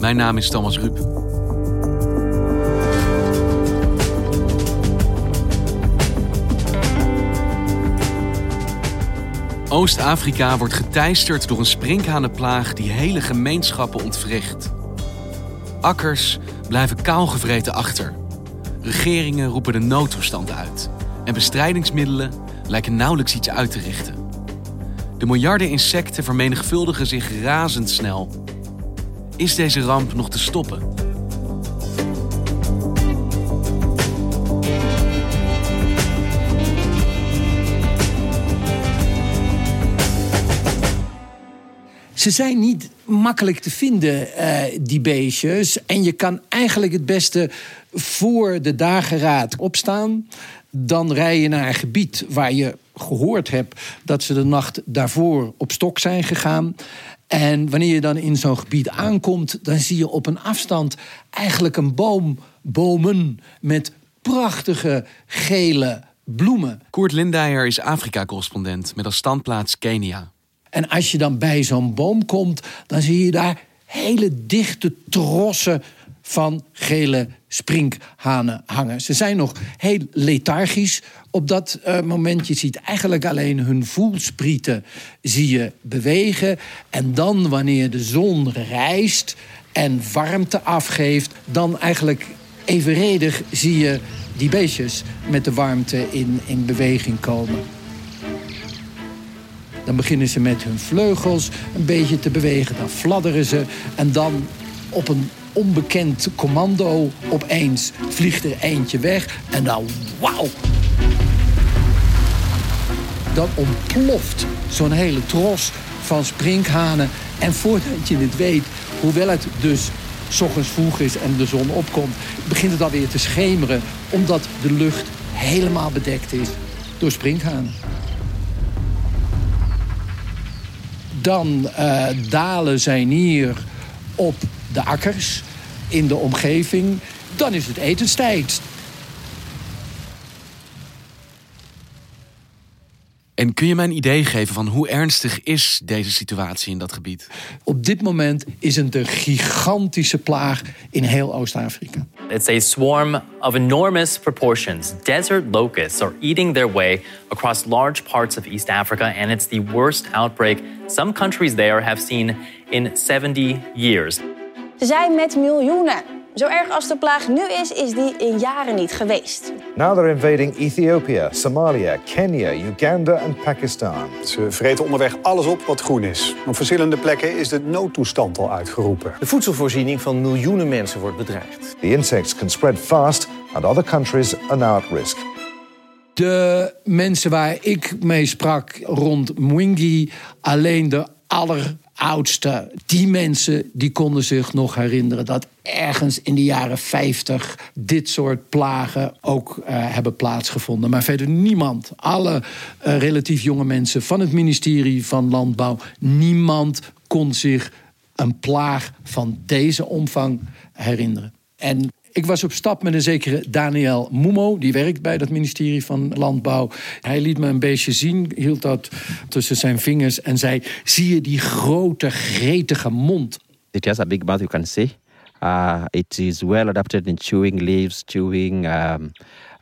Mijn naam is Thomas Ruip. Oost-Afrika wordt geteisterd door een sprinkhanenplaag die hele gemeenschappen ontwricht. Akkers blijven kaalgevreten achter. Regeringen roepen de noodtoestand uit. En bestrijdingsmiddelen lijken nauwelijks iets uit te richten. De miljarden insecten vermenigvuldigen zich razendsnel. Is deze ramp nog te stoppen? Ze zijn niet makkelijk te vinden, eh, die beestjes. En je kan eigenlijk het beste voor de dageraad opstaan. Dan rij je naar een gebied waar je gehoord hebt dat ze de nacht daarvoor op stok zijn gegaan. En wanneer je dan in zo'n gebied aankomt, dan zie je op een afstand eigenlijk een boom, bomen met prachtige gele bloemen. Koert Lindeyer is Afrika-correspondent met als standplaats Kenia. En als je dan bij zo'n boom komt, dan zie je daar hele dichte trossen van gele sprinkhanen hangen. Ze zijn nog heel lethargisch op dat uh, moment. Je ziet eigenlijk alleen hun voelsprieten zie je bewegen. En dan wanneer de zon rijst en warmte afgeeft... dan eigenlijk evenredig zie je die beestjes met de warmte in, in beweging komen. Dan beginnen ze met hun vleugels een beetje te bewegen. Dan fladderen ze. En dan op een onbekend commando opeens vliegt er eentje weg. En dan wauw. Dan ontploft zo'n hele tros van sprinkhanen. En voordat je het weet, hoewel het dus ochtends vroeg is en de zon opkomt... begint het alweer te schemeren, omdat de lucht helemaal bedekt is door sprinkhanen. Dan uh, dalen zij neer op de akkers in de omgeving. Dan is het etenstijd. En kun je mij een idee geven van hoe ernstig is deze situatie in dat gebied? Op dit moment is het een gigantische plaag in heel Oost-Afrika. It's a swarm of enormous proportions. Desert locusts are eating their way across large parts of East Africa, and it's the worst outbreak some countries there have seen in 70 years. Ze zijn met miljoenen. Zo erg als de plaag nu is, is die in jaren niet geweest. Now they're invading Ethiopia, Somalia, Kenya, Uganda en Pakistan. Ze vreten onderweg alles op wat groen is. Op verschillende plekken is de noodtoestand al uitgeroepen. De voedselvoorziening van miljoenen mensen wordt bedreigd. The insects can spread fast and other countries are now at risk. De mensen waar ik mee sprak rond Mwingi, alleen de aller oudste, die mensen die konden zich nog herinneren dat ergens in de jaren 50 dit soort plagen ook uh, hebben plaatsgevonden. Maar verder niemand, alle uh, relatief jonge mensen van het ministerie van Landbouw, niemand kon zich een plaag van deze omvang herinneren. En ik was op stap met een zekere Daniel Mumo, die werkt bij dat ministerie van Landbouw. Hij liet me een beestje zien, hield dat tussen zijn vingers en zei: Zie je die grote, gretige mond? It has a big mouth, you can see. Uh, it is well adapted in chewing leaves, chewing um,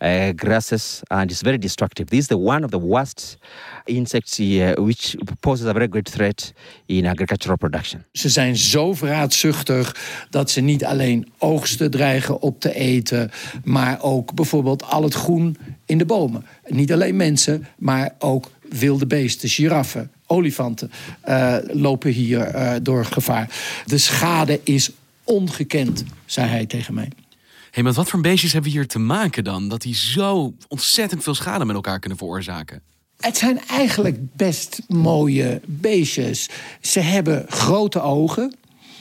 uh, grasses, and it's very destructive. This is the one of the worst insects uh, which poses a very great threat in agricultural production. Ze zijn zo vraatzuchtig dat ze niet alleen oogsten dreigen op te eten, maar ook bijvoorbeeld al het groen in de bomen. Niet alleen mensen, maar ook wilde beesten, giraffen, olifanten uh, lopen hier uh, door gevaar. De schade is ongekend, zei hij tegen mij. Hey, wat voor beestjes hebben we hier te maken dan? Dat die zo ontzettend veel schade met elkaar kunnen veroorzaken? Het zijn eigenlijk best mooie beestjes. Ze hebben grote ogen.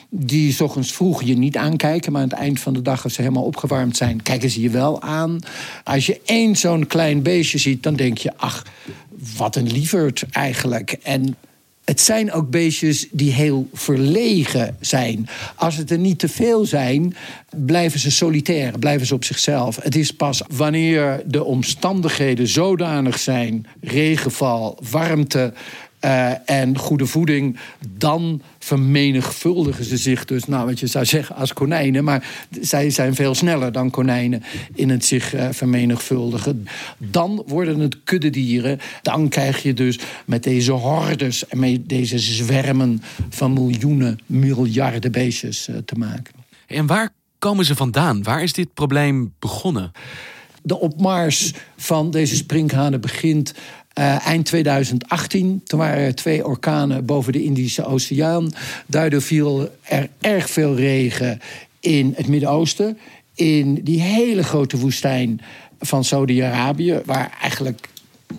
Die ochtends vroeg je niet aankijken, maar aan het eind van de dag, als ze helemaal opgewarmd zijn, kijken ze je wel aan. Als je één zo'n klein beestje ziet, dan denk je: ach, wat een lieverd eigenlijk. En het zijn ook beestjes die heel verlegen zijn. Als het er niet te veel zijn, blijven ze solitair, blijven ze op zichzelf. Het is pas wanneer de omstandigheden zodanig zijn, regenval, warmte, uh, en goede voeding, dan vermenigvuldigen ze zich dus, nou wat je zou zeggen, als konijnen. Maar zij zijn veel sneller dan konijnen in het zich uh, vermenigvuldigen. Dan worden het kuddedieren. Dan krijg je dus met deze hordes en met deze zwermen van miljoenen, miljarden beestjes uh, te maken. En waar komen ze vandaan? Waar is dit probleem begonnen? De opmars van deze sprinkhanen begint uh, eind 2018, toen waren er twee orkanen boven de Indische Oceaan. Daardoor viel er erg veel regen in het Midden-Oosten. In die hele grote woestijn van Saudi-Arabië, waar eigenlijk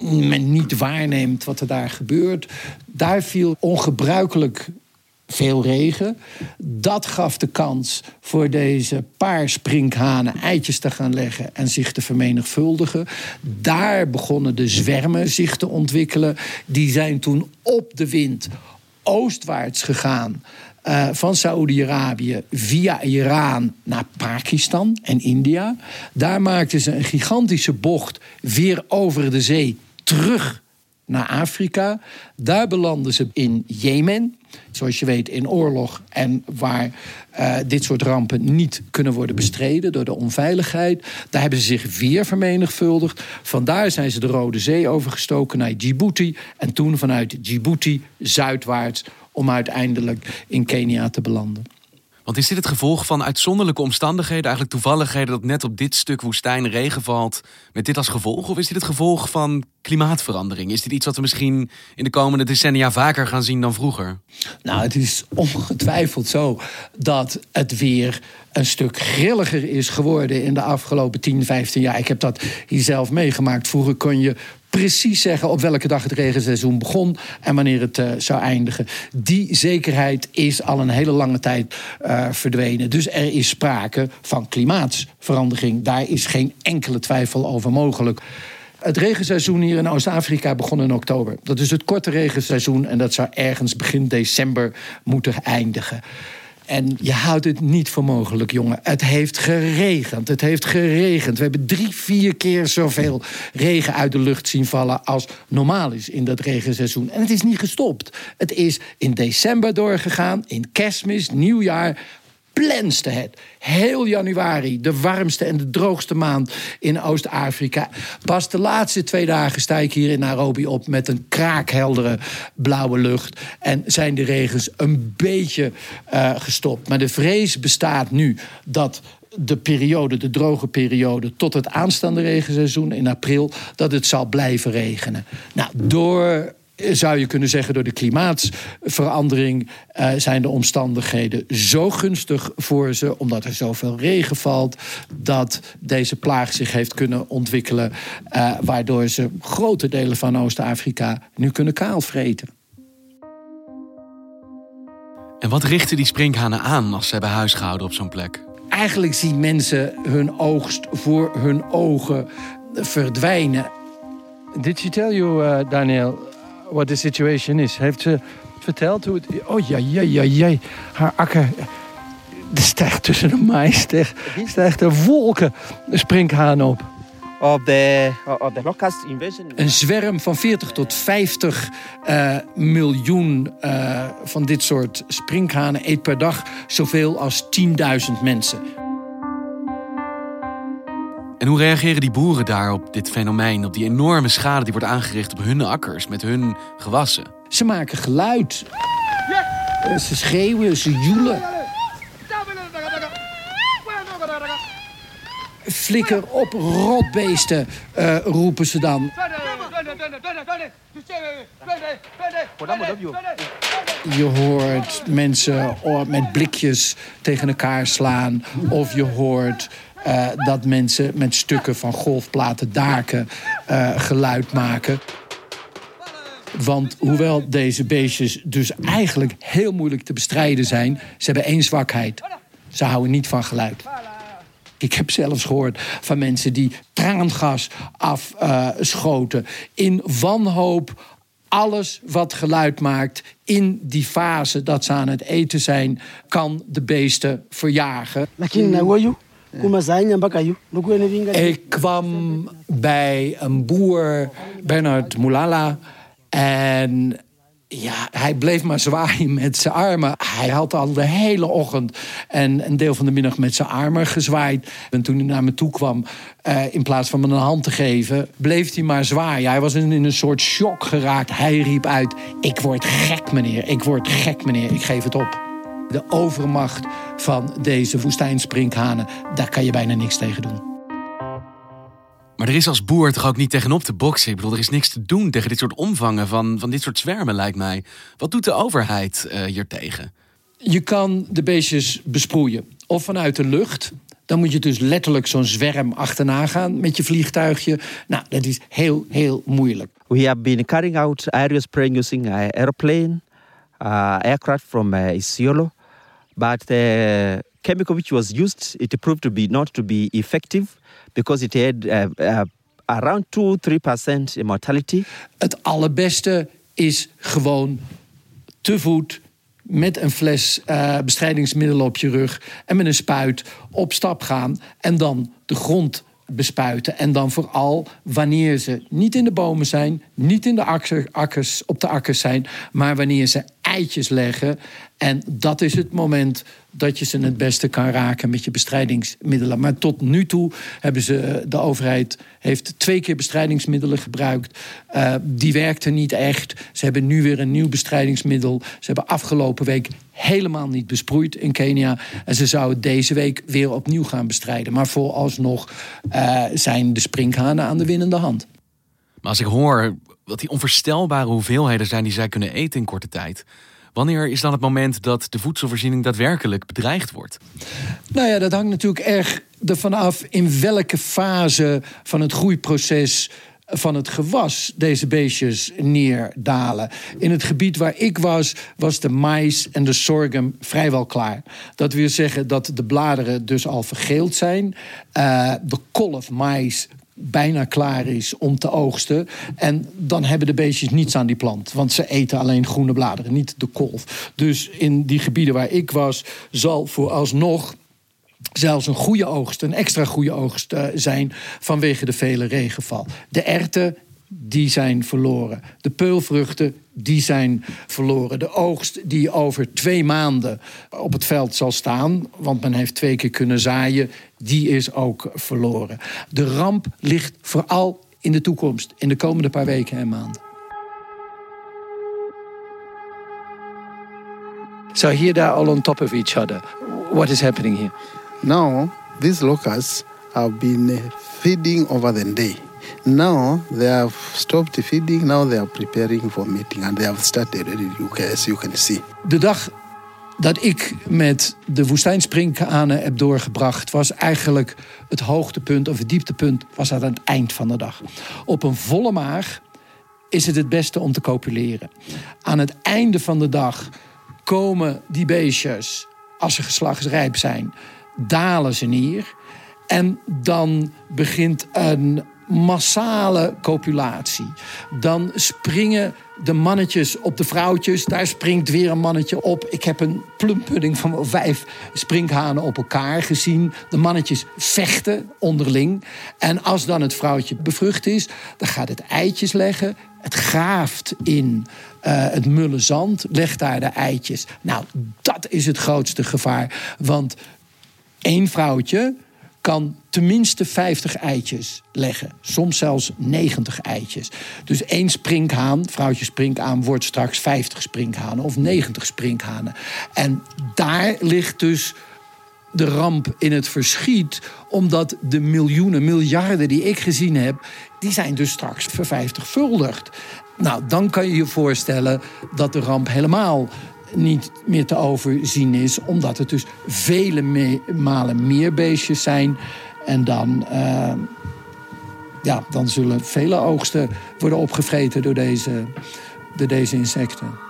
men niet waarneemt wat er daar gebeurt. Daar viel ongebruikelijk veel regen. Dat gaf de kans voor deze paar sprinkhanen eitjes te gaan leggen en zich te vermenigvuldigen. Daar begonnen de zwermen zich te ontwikkelen. Die zijn toen op de wind oostwaarts gegaan. Uh, van Saoedi-Arabië via Iran naar Pakistan en India. Daar maakten ze een gigantische bocht weer over de zee terug naar Afrika. Daar belanden ze in Jemen. Zoals je weet, in oorlog en waar uh, dit soort rampen niet kunnen worden bestreden door de onveiligheid. Daar hebben ze zich weer vermenigvuldigd. Vandaar zijn ze de Rode Zee overgestoken naar Djibouti. En toen vanuit Djibouti zuidwaarts om uiteindelijk in Kenia te belanden. Want is dit het gevolg van uitzonderlijke omstandigheden, eigenlijk toevalligheden dat net op dit stuk woestijn regen valt, met dit als gevolg? Of is dit het gevolg van klimaatverandering? Is dit iets wat we misschien in de komende decennia vaker gaan zien dan vroeger? Nou, het is ongetwijfeld zo dat het weer een stuk grilliger is geworden in de afgelopen 10, 15 jaar. Ik heb dat hier zelf meegemaakt. Vroeger kon je precies zeggen op welke dag het regenseizoen begon en wanneer het uh, zou eindigen. Die zekerheid is al een hele lange tijd uh, verdwenen. Dus er is sprake van klimaatsverandering. Daar is geen enkele twijfel over mogelijk. Het regenseizoen hier in Oost-Afrika begon in oktober. Dat is het korte regenseizoen en dat zou ergens begin december moeten eindigen. En je houdt het niet voor mogelijk, jongen. Het heeft geregend. Het heeft geregend. We hebben drie, vier keer zoveel regen uit de lucht zien vallen als normaal is in dat regenseizoen. En het is niet gestopt. Het is in december doorgegaan, in kerstmis, nieuwjaar plenste het. Heel januari, de warmste en de droogste maand in Oost-Afrika. Pas de laatste twee dagen sta ik hier in Nairobi op met een kraakheldere blauwe lucht. En zijn de regens een beetje uh, gestopt. Maar de vrees bestaat nu dat de periode, de droge periode, tot het aanstaande regenseizoen in april, dat het zal blijven regenen. Nou, door zou je kunnen zeggen, door de klimaatsverandering uh, zijn de omstandigheden zo gunstig voor ze, omdat er zoveel regen valt, dat deze plaag zich heeft kunnen ontwikkelen, uh, waardoor ze grote delen van Oost-Afrika nu kunnen kaalvreten. En wat richten die sprinkhanen aan als ze hebben huisgehouden op zo'n plek? Eigenlijk zien mensen hun oogst voor hun ogen verdwijnen. Did she tell you, uh, Daniel, what the situation is. Heeft ze verteld hoe het... Oh ja, ja, ja, ja. Haar akker... Er stijgt tussen de mais stijgt er wolken sprinkhaan op. Of the, of the locust invasion. Een zwerm van 40 tot 50 uh, miljoen uh, van dit soort sprinkhanen eet per dag zoveel als 10.000 mensen. En hoe reageren die boeren daar op dit fenomeen, op die enorme schade die wordt aangericht op hun akkers met hun gewassen? Ze maken geluid. Ze schreeuwen, ze joelen. Flikker op, rotbeesten, eh, roepen ze dan. Je hoort mensen met blikjes tegen elkaar slaan. Of je hoort eh, dat mensen met stukken van golfplaten daken eh, geluid maken. Want hoewel deze beestjes dus eigenlijk heel moeilijk te bestrijden zijn... ze hebben één zwakheid. Ze houden niet van geluid. Ik heb zelfs gehoord van mensen die traangas afschoten. in wanhoop alles wat geluid maakt in die fase dat ze aan het eten zijn... kan de beesten verjagen. Ik kwam bij een boer, Bernard Moulala. En ja, hij bleef maar zwaaien met zijn armen. Hij had al de hele ochtend en een deel van de middag met zijn armen gezwaaid. En toen hij naar me toe kwam, eh, in plaats van me een hand te geven, bleef hij maar zwaaien. Hij was in, in een soort shock geraakt. Hij riep uit: Ik word gek, meneer. Ik word gek, meneer. Ik geef het op. De overmacht van deze woestijnsprinkhanen, daar kan je bijna niks tegen doen. Maar er is als boer toch ook niet tegenop te boksen? Ik bedoel, er is niks te doen tegen dit soort omvangen van, van dit soort zwermen, lijkt mij. Wat doet de overheid uh, hier tegen? Je kan de beestjes besproeien. Of vanuit de lucht. Dan moet je dus letterlijk zo'n zwerm achterna gaan met je vliegtuigje. Nou, dat is heel, heel moeilijk. We have been carrying out aerial spraying using airplane, uh, aircraft from uh, Isiolo. But the chemical which was used, it proved to be not to be effective because it had uh, uh, around 2-3% mortality. Het allerbeste is gewoon te voet met een fles uh, bestrijdingsmiddel op je rug en met een spuit op stap gaan en dan de grond bespuiten. En dan vooral wanneer ze niet in de bomen zijn, niet in de akkers, op de akkers zijn, maar wanneer ze eitjes leggen. En dat is het moment dat je ze het beste kan raken met je bestrijdingsmiddelen. Maar tot nu toe hebben ze, de overheid heeft twee keer bestrijdingsmiddelen gebruikt. Uh, die werkten niet echt. Ze hebben nu weer een nieuw bestrijdingsmiddel. Ze hebben afgelopen week helemaal niet besproeid in Kenia. En ze zouden deze week weer opnieuw gaan bestrijden. Maar vooralsnog uh, zijn de sprinkhanen aan de winnende hand. Maar als ik hoor wat die onvoorstelbare hoeveelheden zijn die zij kunnen eten in korte tijd. Wanneer is dan het moment dat de voedselvoorziening daadwerkelijk bedreigd wordt? Nou ja, dat hangt natuurlijk erg ervan af in welke fase van het groeiproces van het gewas deze beestjes neerdalen. In het gebied waar ik was, was de mais en de sorghum vrijwel klaar. Dat wil zeggen dat de bladeren dus al vergeeld zijn. Uh, de kolf mais bijna klaar is om te oogsten. En dan hebben de beestjes niets aan die plant. Want ze eten alleen groene bladeren, niet de kolf. Dus in die gebieden waar ik was, zal vooralsnog zelfs een goede oogst, een extra goede oogst uh, zijn vanwege de vele regenval. De erten, die zijn verloren. De peulvruchten, die zijn verloren. De oogst die over twee maanden op het veld zal staan, want men heeft twee keer kunnen zaaien, die is ook verloren. De ramp ligt vooral in de toekomst, in de komende paar weken en maanden. So here they are all on top of each other. What is happening here? Now, these locusts have been feeding over the day. Now they have stopped feeding. Now they are preparing for mating, and they have started already. As you can see. De dag dat ik met de woestijnsprinkhanen heb doorgebracht, was eigenlijk het hoogtepunt of het dieptepunt was aan het eind van de dag. Op een volle maag is het het beste om te copuleren. Aan het einde van de dag komen die beestjes, als ze geslachtsrijp zijn, dalen ze neer. En dan begint een massale copulatie. Dan springen de mannetjes op de vrouwtjes. Daar springt weer een mannetje op. Ik heb een plumpudding van vijf sprinkhanen op elkaar gezien. De mannetjes vechten onderling. En als dan het vrouwtje bevrucht is, dan gaat het eitjes leggen. Het graaft in uh, het mulle zand, legt daar de eitjes. Nou, dat is het grootste gevaar. Want één vrouwtje kan tenminste 50 eitjes leggen. Soms zelfs 90 eitjes. Dus één sprinkhaan, vrouwtje sprinkhaan, wordt straks 50 sprinkhanen of 90 sprinkhanen. En daar ligt dus de ramp in het verschiet. Omdat de miljoenen, miljarden die ik gezien heb, die zijn dus straks vervijftigvuldigd. Nou, dan kan je je voorstellen dat de ramp helemaal niet meer te overzien is. Omdat het dus vele malen meer beestjes zijn. En dan, uh, ja, dan zullen vele oogsten worden opgevreten door deze, door deze insecten.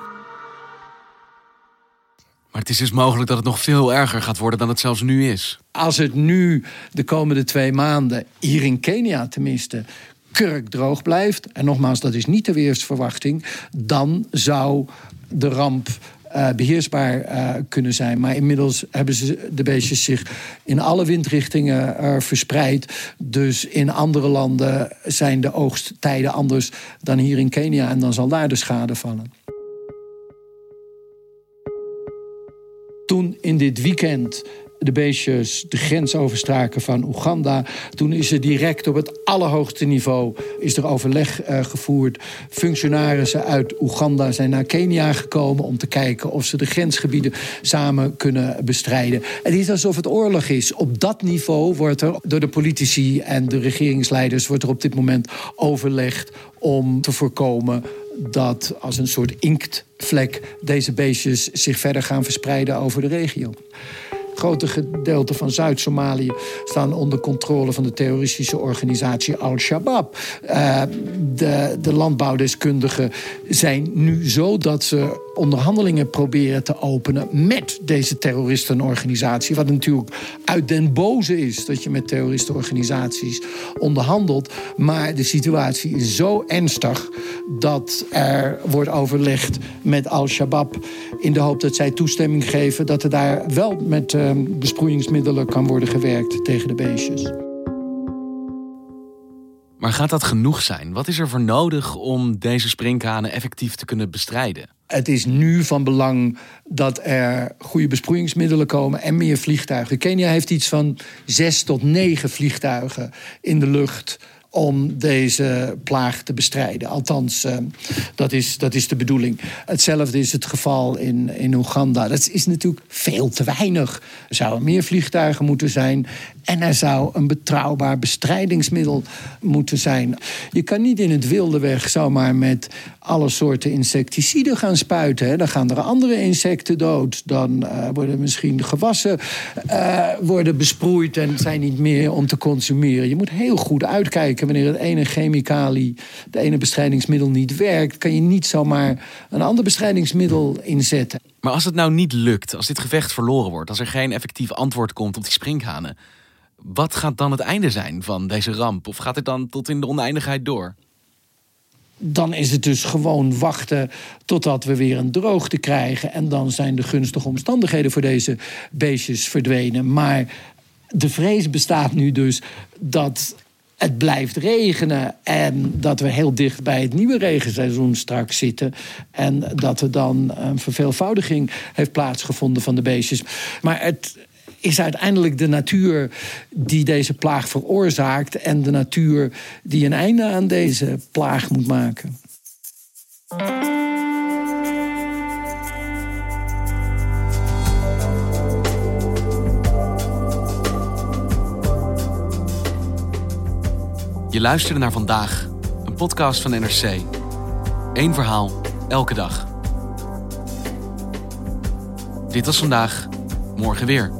Maar het is dus mogelijk dat het nog veel erger gaat worden dan het zelfs nu is. Als het nu de komende twee maanden, hier in Kenia tenminste, kurkdroog blijft... en nogmaals, dat is niet de weersverwachting... dan zou de ramp uh, beheersbaar uh, kunnen zijn. Maar inmiddels hebben ze de beestjes zich in alle windrichtingen uh, verspreid. Dus in andere landen zijn de oogsttijden anders dan hier in Kenia. En dan zal daar de schade vallen. Toen in dit weekend de beestjes de grens overstraken van Oeganda. Toen is er direct op het allerhoogste niveau is er overleg uh, gevoerd. Functionarissen uit Oeganda zijn naar Kenia gekomen om te kijken of ze de grensgebieden samen kunnen bestrijden. Het is alsof het oorlog is. Op dat niveau wordt er door de politici en de regeringsleiders wordt er op dit moment overlegd om te voorkomen dat als een soort inktvlek deze beestjes zich verder gaan verspreiden over de regio grote gedeelte van Zuid-Somalië staan onder controle van de terroristische organisatie Al-Shabaab. Uh, de, de landbouwdeskundigen zijn nu zo dat ze onderhandelingen proberen te openen met deze terroristenorganisatie. Wat natuurlijk uit den boze is dat je met terroristenorganisaties onderhandelt. Maar de situatie is zo ernstig dat er wordt overlegd met Al-Shabaab in de hoop dat zij toestemming geven dat er daar wel met uh, besproeiingsmiddelen kan worden gewerkt tegen de beestjes. Maar gaat dat genoeg zijn? Wat is er voor nodig om deze sprinkhanen effectief te kunnen bestrijden? Het is nu van belang dat er goede besproeiingsmiddelen komen en meer vliegtuigen. Kenia heeft iets van zes tot negen vliegtuigen in de lucht om deze plaag te bestrijden. Althans, uh, dat, is, dat is de bedoeling. Hetzelfde is het geval in, in Oeganda. Dat is natuurlijk veel te weinig. Er zouden meer vliegtuigen moeten zijn. En er zou een betrouwbaar bestrijdingsmiddel moeten zijn. Je kan niet in het wilde weg zomaar met alle soorten insecticiden gaan spuiten. Hè. Dan gaan er andere insecten dood. Dan uh, worden misschien gewassen uh, worden besproeid en zijn niet meer om te consumeren. Je moet heel goed uitkijken wanneer het ene chemicalie, de ene bestrijdingsmiddel niet werkt. Kan je niet zomaar een ander bestrijdingsmiddel inzetten. Maar als het nou niet lukt, als dit gevecht verloren wordt, als er geen effectief antwoord komt op die sprinkhanen wat gaat dan het einde zijn van deze ramp? Of gaat het dan tot in de oneindigheid door? Dan is het dus gewoon wachten totdat we weer een droogte krijgen. En dan zijn de gunstige omstandigheden voor deze beestjes verdwenen. Maar de vrees bestaat nu dus dat het blijft regenen en dat we heel dicht bij het nieuwe regenseizoen straks zitten. En dat er dan een verveelvoudiging heeft plaatsgevonden van de beestjes. Maar het, is uiteindelijk de natuur die deze plaag veroorzaakt en de natuur die een einde aan deze plaag moet maken. Je luisterde naar vandaag, een podcast van NRC. Eén verhaal, elke dag. Dit was vandaag, morgen weer.